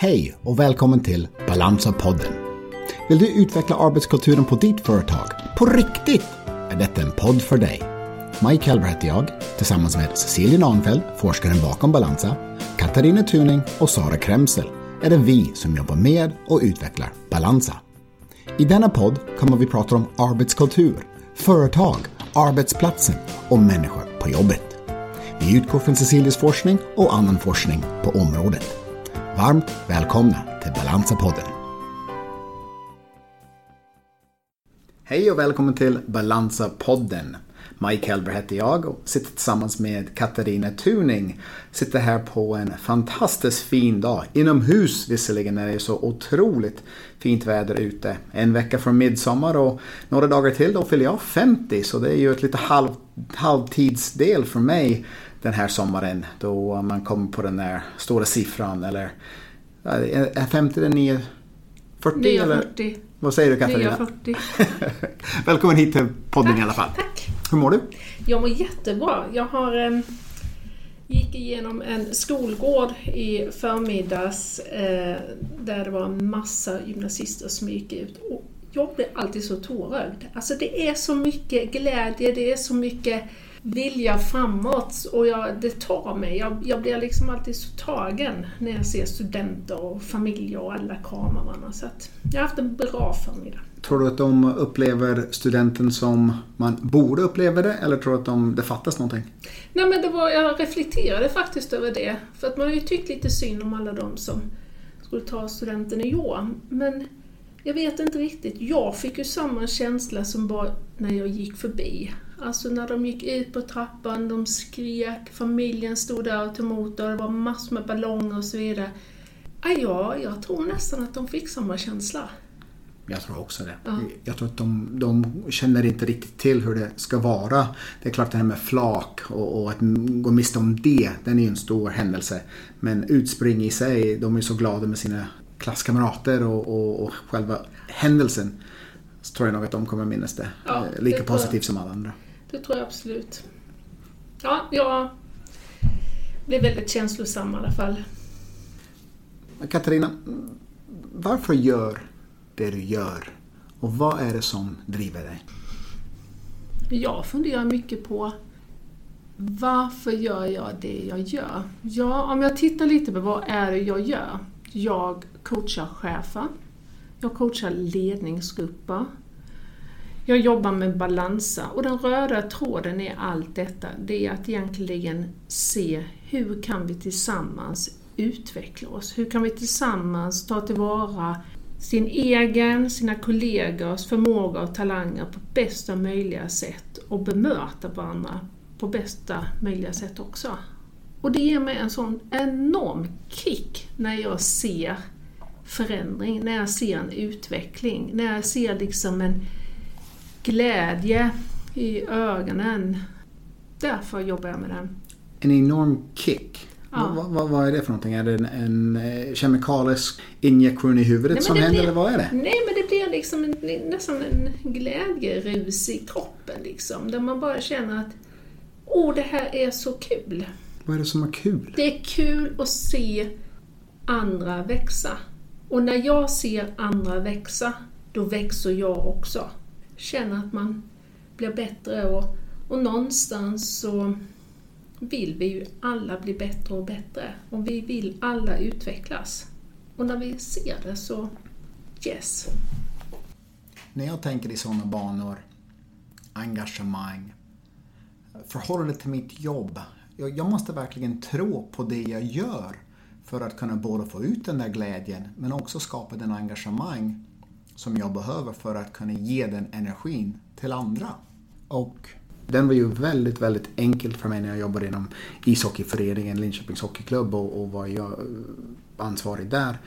Hej och välkommen till Balansa podden. Vill du utveckla arbetskulturen på ditt företag? På riktigt? Är detta en podd för dig? Mike Helber heter jag, tillsammans med Cecilia Nahnfeldt, forskaren bakom Balansa, Katarina Tuning och Sara Kremsel är det vi som jobbar med och utvecklar Balansa. I denna podd kommer vi prata om arbetskultur, företag, arbetsplatsen och människor på jobbet. Vi utgår från Cecilias forskning och annan forskning på området. Varmt välkomna till Balansa-podden. Hej och välkommen till Balansa-podden. Mike Helber heter jag och sitter tillsammans med Katarina Tuning. Sitter här på en fantastiskt fin dag. Inomhus visserligen när det är så otroligt fint väder ute. En vecka från midsommar och några dagar till då fyller jag 50 så det är ju ett lite halv, halvtidsdel för mig den här sommaren då man kommer på den där stora siffran eller är 50 den 9, 40 9, eller? 40. Vad säger du Katarina? 940. Välkommen hit till podden Tack, i alla fall. Tack. Hur mår du? Jag mår jättebra. Jag har gick igenom en skolgård i förmiddags eh, där det var en massa gymnasister som gick ut. Och jag blir alltid så tårögd. Alltså det är så mycket glädje, det är så mycket vilja framåt och jag, det tar mig. Jag, jag blir liksom alltid så tagen när jag ser studenter och familjer och alla kramar varandra. Så att jag har haft en bra förmiddag. Tror du att de upplever studenten som man borde uppleva det eller tror du att de, det fattas någonting? Nej men det var, jag reflekterade faktiskt över det. För att man har ju tyckt lite synd om alla de som skulle ta studenten i år. Men jag vet inte riktigt. Jag fick ju samma känsla som bara när jag gick förbi. Alltså när de gick ut på trappan, de skrek, familjen stod där och tog emot och det var massor med ballonger och så vidare. Ja, ja, jag tror nästan att de fick samma känsla. Jag tror också det. Ja. Jag tror att de, de känner inte riktigt till hur det ska vara. Det är klart det här med flak och, och att gå miste om det, den är ju en stor händelse. Men utspring i sig, de är så glada med sina klasskamrater och, och, och själva händelsen. Så tror jag nog att de kommer minnas det. Ja, eh, det lika jag. positivt som alla andra. Det tror jag absolut. Ja, jag blev väldigt känslosam i alla fall. Katarina, varför gör det du gör? Och vad är det som driver dig? Jag funderar mycket på varför gör jag det jag gör? Ja, om jag tittar lite på vad är det jag gör? Jag coachar chefer. Jag coachar ledningsgrupper. Jag jobbar med balansa och den röda tråden i allt detta det är att egentligen se hur kan vi tillsammans utveckla oss? Hur kan vi tillsammans ta tillvara sin egen, sina kollegors förmåga och talanger på bästa möjliga sätt och bemöta varandra på bästa möjliga sätt också. Och det ger mig en sån enorm kick när jag ser förändring, när jag ser en utveckling, när jag ser liksom en glädje i ögonen. Därför jobbar jag med den. En enorm kick. Ja. Vad, vad, vad är det för någonting? Är det en, en eh, kemikalisk injektion i huvudet Nej, som händer blir- eller vad är det? Nej, men det blir liksom en, nästan en glädjerus i kroppen liksom. Där man bara känner att åh, det här är så kul. Vad är det som är kul? Det är kul att se andra växa. Och när jag ser andra växa, då växer jag också. Känner att man blir bättre och, och någonstans så vill vi ju alla bli bättre och bättre. Och vi vill alla utvecklas. Och när vi ser det så, yes. När jag tänker i sådana banor, engagemang, förhållande till mitt jobb. Jag, jag måste verkligen tro på det jag gör för att kunna både få ut den där glädjen men också skapa den engagemang som jag behöver för att kunna ge den energin till andra. Och den var ju väldigt, väldigt enkelt för mig när jag jobbade inom ishockeyföreningen Linköpings Hockeyklubb och, och var jag eh, ansvarig där.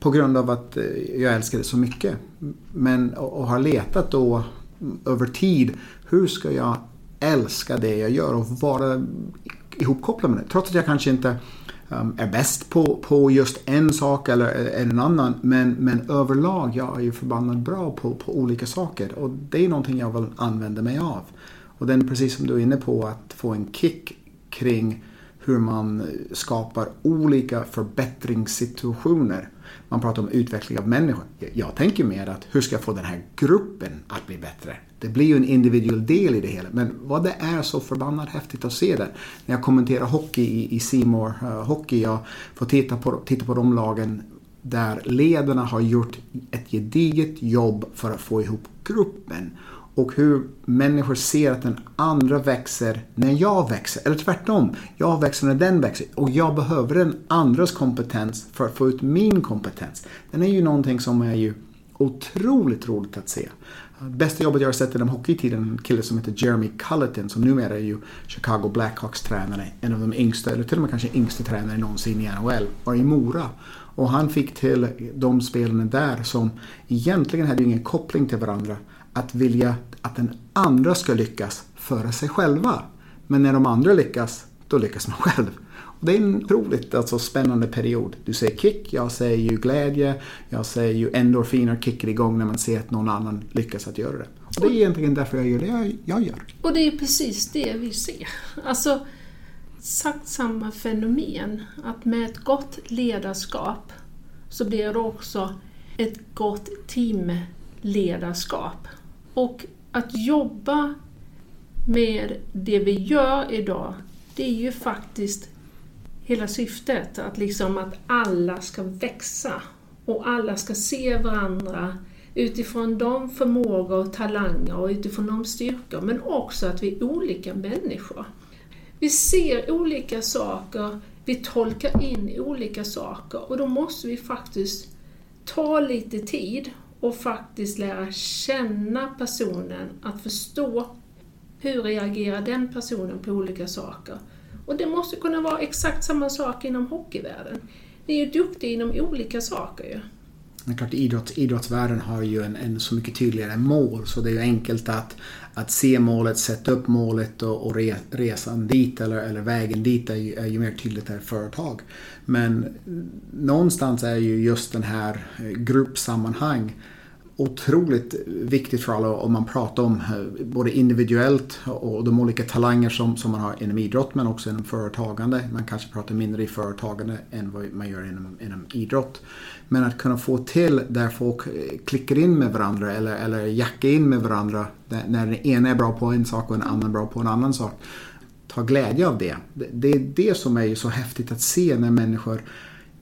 På grund av att eh, jag älskar det så mycket. Men, och, och har letat då över tid, hur ska jag älska det jag gör och vara ihopkopplad med det? Trots att jag kanske inte um, är bäst på, på just en sak eller eh, en annan. Men, men överlag, jag är ju förbannat bra på, på olika saker. Och det är någonting jag vill använda mig av. Och den, precis som du är inne på, att få en kick kring hur man skapar olika förbättringssituationer. Man pratar om utveckling av människor. Jag tänker mer att hur ska jag få den här gruppen att bli bättre? Det blir ju en individuell del i det hela. Men vad det är så förbannat häftigt att se det. När jag kommenterar hockey i, i Seymour uh, eh, Hockey, jag får titta på, titta på de lagen där ledarna har gjort ett gediget jobb för att få ihop gruppen och hur människor ser att den andra växer när jag växer. Eller tvärtom, jag växer när den växer. Och jag behöver den andras kompetens för att få ut min kompetens. Den är ju någonting som är ju otroligt roligt att se. Bästa jobbet jag har sett inom hockeytiden en kille som heter Jeremy Culleton som numera är ju Chicago Blackhawks tränare. En av de yngsta, eller till och med kanske yngste tränare någonsin i NHL. Var i Mora. Och han fick till de spelarna där som egentligen hade ingen koppling till varandra att vilja att den andra ska lyckas före sig själva. Men när de andra lyckas, då lyckas man själv. Och det är en otroligt alltså, spännande period. Du säger kick, jag säger ju glädje, jag säger ju endorfiner kickar igång när man ser att någon annan lyckas att göra det. Och det är egentligen därför jag gör det jag, jag gör. Och det är precis det vi ser. Alltså, exakt samma fenomen. Att med ett gott ledarskap så blir det också ett gott teamledarskap. Och att jobba med det vi gör idag, det är ju faktiskt hela syftet. Att, liksom att alla ska växa och alla ska se varandra utifrån de förmågor och talanger och utifrån de styrkor, men också att vi är olika människor. Vi ser olika saker, vi tolkar in olika saker och då måste vi faktiskt ta lite tid och faktiskt lära känna personen, att förstå hur reagerar den personen på olika saker. Och det måste kunna vara exakt samma sak inom hockeyvärlden. Ni är ju duktiga inom olika saker ju. Det är klart, idrott, idrottsvärlden har ju en, en, så mycket tydligare mål så det är ju enkelt att, att se målet, sätta upp målet och, och re, resan dit eller, eller vägen dit är ju, är ju mer tydligt för företag. Men någonstans är ju just den här eh, gruppsammanhang otroligt viktigt för alla om man pratar om eh, både individuellt och de olika talanger som, som man har inom idrott men också inom företagande. Man kanske pratar mindre i företagande än vad man gör inom, inom idrott. Men att kunna få till där folk eh, klickar in med varandra eller, eller jackar in med varandra när den ena är bra på en sak och den andra är bra på en annan sak. Ta glädje av det. Det är det som är så häftigt att se när människor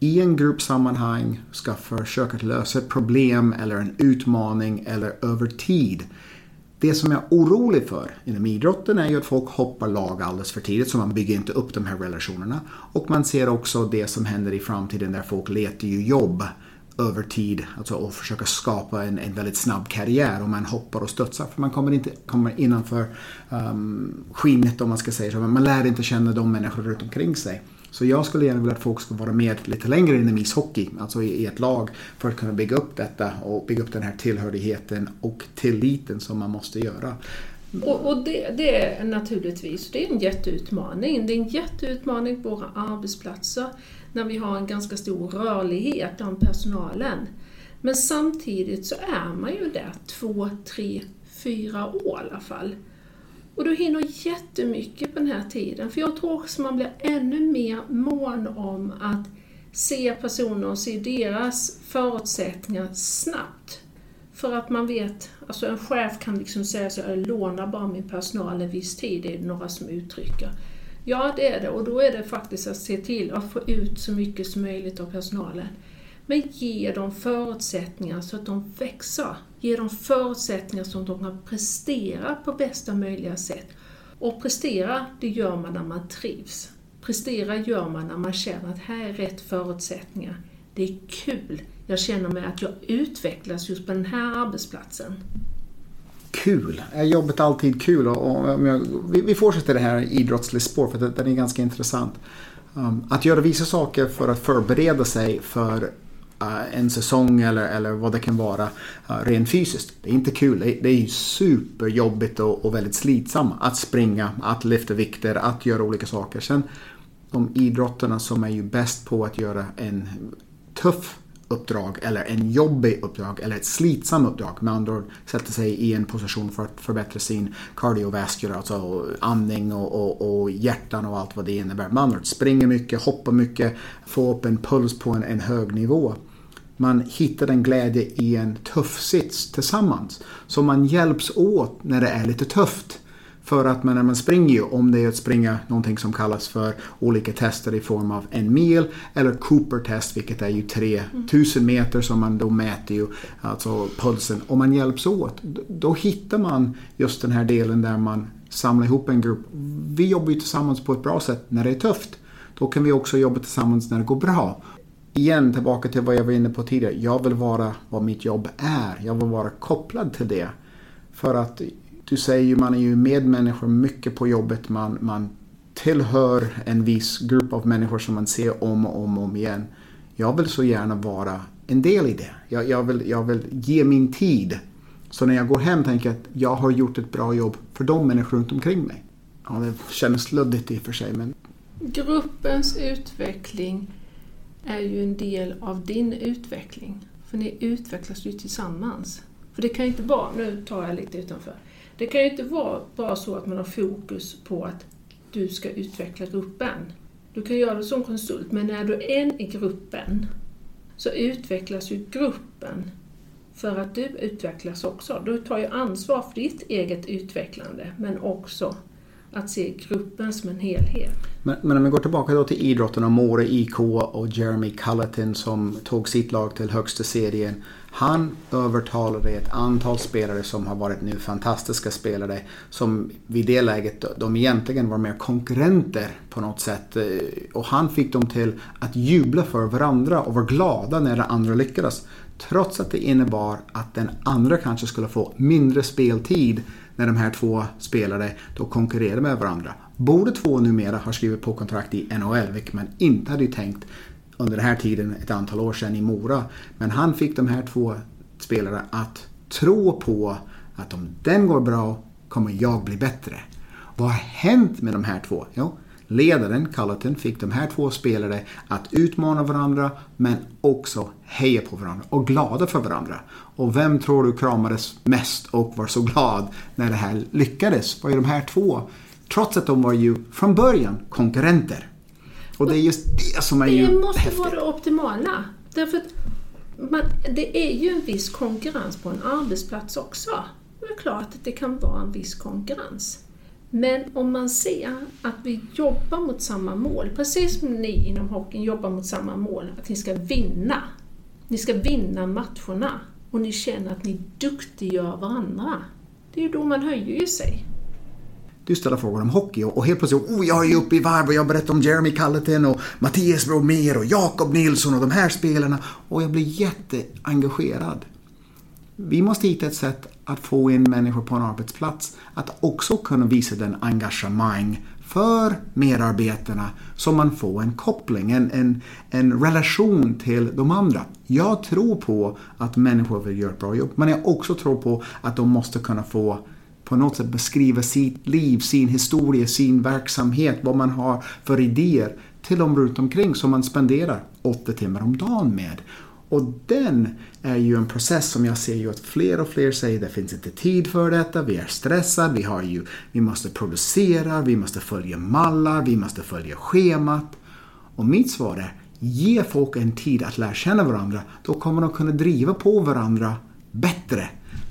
i en gruppsammanhang ska försöka lösa ett problem eller en utmaning eller över tid. Det som jag är orolig för inom idrotten är ju att folk hoppar lag alldeles för tidigt så man bygger inte upp de här relationerna. Och man ser också det som händer i framtiden där folk letar ju jobb över tid alltså, och försöker skapa en, en väldigt snabb karriär och man hoppar och studsar för man kommer inte kommer innanför um, skinnet om man ska säga så. Men man lär inte känna de människor runt omkring sig. Så jag skulle gärna vilja att folk ska vara med lite längre inom ishockey, alltså i ett lag, för att kunna bygga upp detta och bygga upp den här tillhörigheten och tilliten som man måste göra. Och, och det, det, är naturligtvis det är en jätteutmaning. Det är en jätteutmaning på våra arbetsplatser när vi har en ganska stor rörlighet bland personalen. Men samtidigt så är man ju där två, tre, fyra år i alla fall. Och du hinner jättemycket på den här tiden. För jag tror också man blir ännu mer mån om att se personer och se deras förutsättningar snabbt. För att man vet, alltså en chef kan liksom säga så jag lånar bara min personal en viss tid, det är några som uttrycker. Ja, det är det. Och då är det faktiskt att se till att få ut så mycket som möjligt av personalen. Men ge dem förutsättningar så att de växer. Ge dem förutsättningar så att de kan prestera på bästa möjliga sätt. Och prestera, det gör man när man trivs. Prestera gör man när man känner att här är rätt förutsättningar. Det är kul. Jag känner mig att jag utvecklas just på den här arbetsplatsen. Kul! Är jobbet alltid kul? Och, vi, fortsätter det här idrottsligt spår för det, är ganska intressant. Um, att göra vissa saker för att förbereda sig för Eh, en säsong eller, eller vad det kan vara eh, rent fysiskt. Det är inte kul. Det är, det är superjobbigt och, och väldigt slitsamt att springa, att lyfta vikter, att göra olika saker. Sen de idrotterna som är ju bäst på att göra en tuff uppdrag eller en jobbig uppdrag eller ett slitsamt uppdrag. Med andra ord sätter sig i en position för att förbättra sin cardiovascular, alltså andning och, och, och hjärtan och allt vad det innebär. Med andra ord springer mycket, hoppar mycket, får upp en puls på en, en hög nivå. Man hittar en glädje i en tuff sits tillsammans. Så man hjälps åt när det är lite tufft. För att man, när man springer ju, om det är att springa någonting som kallas för olika tester i form av en mil eller Cooper-test vilket är ju 3000 meter som man då mäter ju alltså pulsen. Om man hjälps åt då hittar man just den här delen där man samlar ihop en grupp. Vi jobbar ju tillsammans på ett bra sätt när det är tufft. Då kan vi också jobba tillsammans när det går bra. Igen tillbaka till vad jag var inne på tidigare. Jag vill vara vad mitt jobb är. Jag vill vara kopplad till det. För att du säger ju, man är ju medmänniskor mycket på jobbet. Man, man tillhör en viss grupp av människor som man ser om och om och om igen. Jag vill så gärna vara en del i det. Jag, jag, vill, jag vill ge min tid. Så när jag går hem tänker jag att jag har gjort ett bra jobb för de människor runt omkring mig. Ja, det känns luddigt i och för sig men... Gruppens utveckling är ju en del av din utveckling. För ni utvecklas ju tillsammans. För det kan ju inte vara, nu tar jag lite utanför, det kan ju inte vara bara så att man har fokus på att du ska utveckla gruppen. Du kan göra det som konsult, men när du är en i gruppen så utvecklas ju gruppen för att du utvecklas också. Du tar ju ansvar för ditt eget utvecklande, men också att se gruppen som en helhet. Men, men om vi går tillbaka då till idrotten och Mora IK och Jeremy Culleton som tog sitt lag till högsta serien. Han övertalade ett antal spelare som har varit nu fantastiska spelare som vid det läget de egentligen var mer konkurrenter på något sätt. Eh, och han fick dem till att jubla för varandra och vara glada när den andra lyckades. Trots att det innebar att den andra kanske skulle få mindre speltid när de här två spelare då konkurrerade med varandra. Båda två numera har skrivit på kontrakt i NHL, vilket man inte hade tänkt under den här tiden, ett antal år sedan i Mora. Men han fick de här två spelarna att tro på att om den går bra kommer jag bli bättre. Vad har hänt med de här två? Jo, ledaren, Culleton, fick de här två spelare att utmana varandra men också heja på varandra och glada för varandra. Och vem tror du kramades mest och var så glad när det här lyckades? var ju de här två. Trots att de var ju från början konkurrenter. Och det är just det som är det ju Det måste häftigt. vara det optimala. Därför att man, det är ju en viss konkurrens på en arbetsplats också. Det är klart att det kan vara en viss konkurrens. Men om man ser att vi jobbar mot samma mål, precis som ni inom hockeyn jobbar mot samma mål, att ni ska vinna. Ni ska vinna matcherna och ni känner att ni duktiggör varandra. Det är ju då man höjer det är Du ställer frågor om hockey och helt plötsligt, oh jag är ju uppe i varv och jag berättar om Jeremy Culleton och Mattias Bromér och Jakob Nilsson och de här spelarna och jag blir jätteengagerad. Vi måste hitta ett sätt att få in människor på en arbetsplats att också kunna visa den engagemang för medarbetarna så man får en koppling, en, en, en relation till de andra. Jag tror på att människor vill göra ett bra jobb men jag också tror på att de måste kunna få på något sätt beskriva sitt liv, sin historia, sin verksamhet, vad man har för idéer till de runt omkring som man spenderar åtta timmar om dagen med. Och den är ju en process som jag ser ju att fler och fler säger det finns inte tid för detta, vi är stressade, vi, har ju, vi måste producera, vi måste följa mallar, vi måste följa schemat. Och mitt svar är, ge folk en tid att lära känna varandra, då kommer de kunna driva på varandra bättre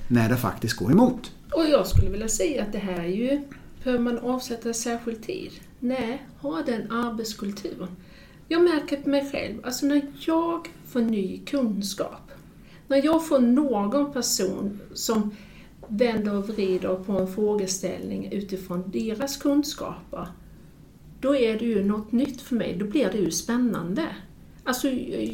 när det faktiskt går emot. Och jag skulle vilja säga att det här är ju, behöver man avsätta särskild tid? Nej, ha den arbetskulturen. Jag märker på mig själv, alltså när jag får ny kunskap, när jag får någon person som vänder och vrider på en frågeställning utifrån deras kunskaper, då är det ju något nytt för mig, då blir det ju spännande. Alltså,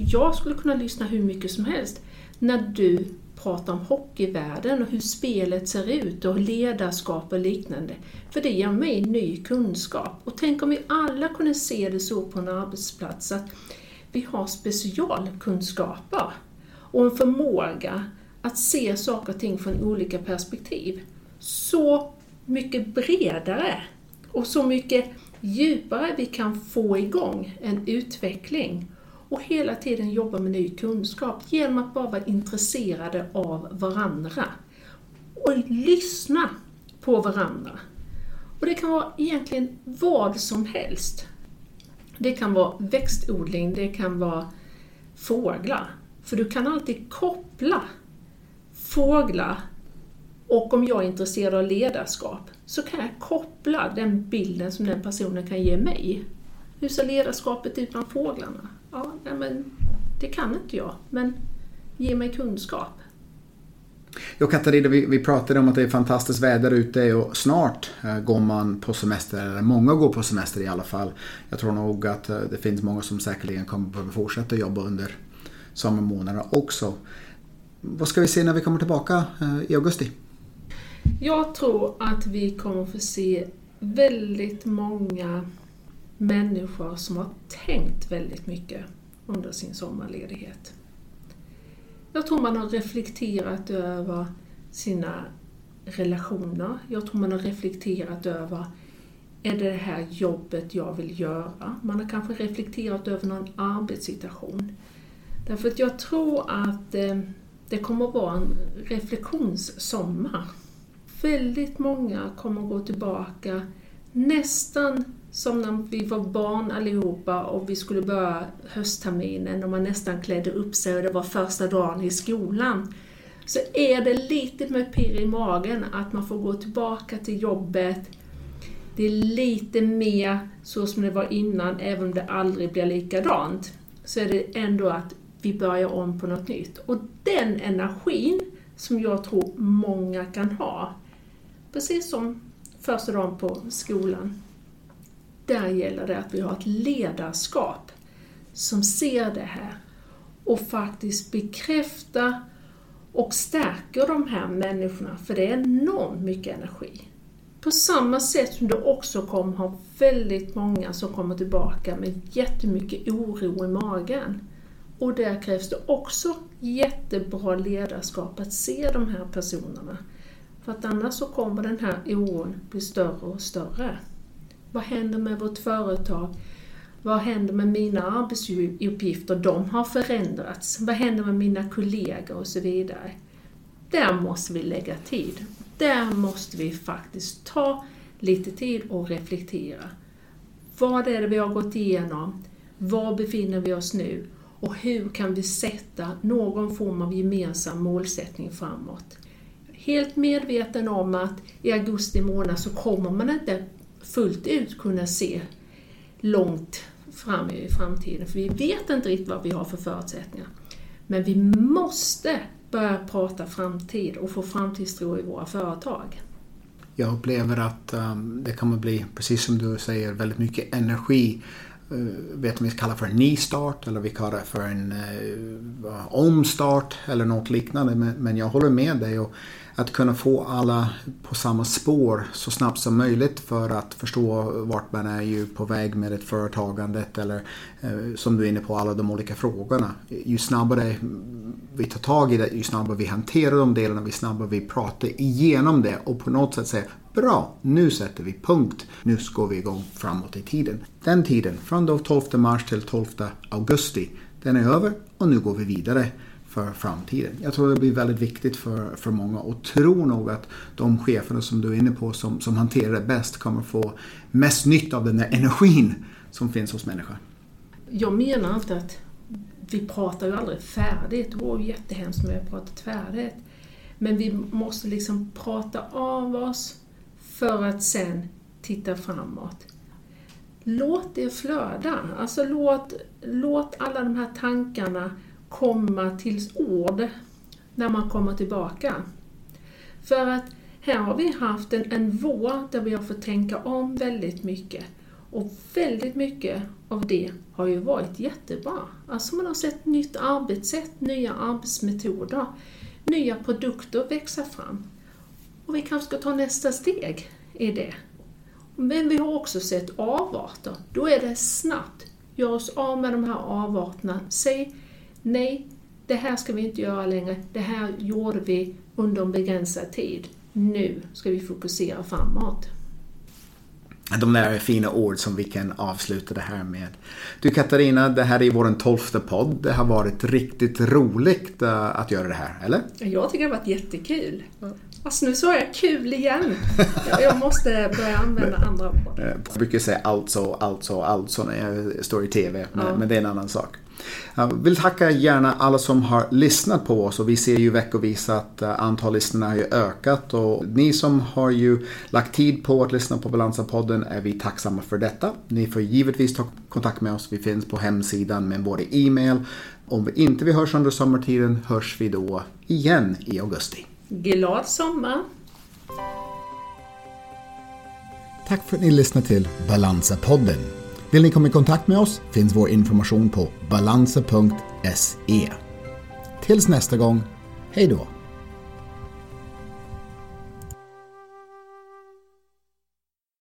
jag skulle kunna lyssna hur mycket som helst när du prata om hockeyvärlden och hur spelet ser ut och ledarskap och liknande. För det ger mig ny kunskap. Och tänk om vi alla kunde se det så på en arbetsplats att vi har specialkunskaper och en förmåga att se saker och ting från olika perspektiv. Så mycket bredare och så mycket djupare vi kan få igång en utveckling och hela tiden jobba med ny kunskap genom att bara vara intresserade av varandra. Och lyssna på varandra. Och det kan vara egentligen vad som helst. Det kan vara växtodling, det kan vara fåglar. För du kan alltid koppla fåglar och om jag är intresserad av ledarskap så kan jag koppla den bilden som den personen kan ge mig. Hur ser ledarskapet ut bland fåglarna? Ja, men det kan inte jag, men ge mig kunskap. Jo Katarina, vi, vi pratade om att det är fantastiskt väder ute och snart eh, går man på semester, eller många går på semester i alla fall. Jag tror nog att eh, det finns många som säkerligen kommer behöva fortsätta jobba under sommarmånaderna också. Vad ska vi se när vi kommer tillbaka eh, i augusti? Jag tror att vi kommer få se väldigt många människor som har tänkt väldigt mycket under sin sommarledighet. Jag tror man har reflekterat över sina relationer. Jag tror man har reflekterat över är det det här jobbet jag vill göra? Man har kanske reflekterat över någon arbetssituation. Därför att jag tror att eh, det kommer att vara en reflektionssommar. Väldigt många kommer att gå tillbaka nästan som när vi var barn allihopa och vi skulle börja höstterminen och man nästan klädde upp sig och det var första dagen i skolan. Så är det lite med pirr i magen att man får gå tillbaka till jobbet. Det är lite mer så som det var innan, även om det aldrig blir likadant. Så är det ändå att vi börjar om på något nytt. Och den energin som jag tror många kan ha, precis som första dagen på skolan, där gäller det att vi har ett ledarskap som ser det här och faktiskt bekräftar och stärker de här människorna, för det är enormt mycket energi. På samma sätt som du också kommer ha väldigt många som kommer tillbaka med jättemycket oro i magen. Och där krävs det också jättebra ledarskap att se de här personerna. För att annars så kommer den här oron bli större och större. Vad händer med vårt företag? Vad händer med mina arbetsuppgifter? De har förändrats. Vad händer med mina kollegor och så vidare? Där måste vi lägga tid. Där måste vi faktiskt ta lite tid och reflektera. Vad är det vi har gått igenom? Var befinner vi oss nu? Och hur kan vi sätta någon form av gemensam målsättning framåt? Helt medveten om att i augusti månad så kommer man inte fullt ut kunna se långt fram i framtiden, för vi vet inte riktigt vad vi har för förutsättningar. Men vi måste börja prata framtid och få framtidstro i våra företag. Jag upplever att um, det kommer bli, precis som du säger, väldigt mycket energi Eh, vet om vi kallar för en nystart eller vi kallar det för en eh, omstart eller något liknande. Men, men jag håller med dig. Och att kunna få alla på samma spår så snabbt som möjligt för att förstå vart man är ju på väg med ett företagandet eller eh, som du är inne på alla de olika frågorna. Ju snabbare vi tar tag i det, ju snabbare vi hanterar de delarna, ju snabbare vi pratar igenom det och på något sätt säger Bra, nu sätter vi punkt. Nu går vi igång framåt i tiden. Den tiden, från då 12 mars till 12 augusti, den är över och nu går vi vidare för framtiden. Jag tror det blir väldigt viktigt för, för många och tror nog att de cheferna som du är inne på som, som hanterar det bäst kommer få mest nytta av den där energin som finns hos människor. Jag menar inte att vi pratar ju aldrig färdigt. Det vore jättehemskt om vi hade pratat färdigt. Men vi måste liksom prata av oss för att sen titta framåt. Låt det flöda. Alltså låt, låt alla de här tankarna komma till ord när man kommer tillbaka. För att här har vi haft en, en vår där vi har fått tänka om väldigt mycket. Och väldigt mycket av det har ju varit jättebra. Alltså man har sett nytt arbetssätt, nya arbetsmetoder, nya produkter växa fram. Och vi kanske ska ta nästa steg i det. Men vi har också sett avarter. Då är det snabbt. Gör oss av med de här avarterna. Säg nej, det här ska vi inte göra längre, det här gjorde vi under en begränsad tid. Nu ska vi fokusera framåt. de där fina ord som vi kan avsluta det här med. Du Katarina, det här är vår tolfte podd. Det har varit riktigt roligt uh, att göra det här, eller? Jag tycker det har varit jättekul. Fast nu sa jag kul igen. Jag måste börja använda andra ord. Jag brukar säga alltså, alltså, alltså när jag står i TV, men, ja. men det är en annan sak. Jag vill tacka gärna alla som har lyssnat på oss och vi ser ju veckovis att eh, antal lyssnare har ju ökat och ni som har ju lagt tid på att lyssna på Balansa-podden är vi tacksamma för detta. Ni får givetvis ta kontakt med oss. Vi finns på hemsidan med både e-mail. Om vi inte vi hörs under sommartiden hörs vi då igen i augusti. Glad sommar! Tack för att ni lyssnade till Balansa-podden. Vill ni komma i kontakt med oss finns vår information på balansa.se. Tills nästa gång, hej då!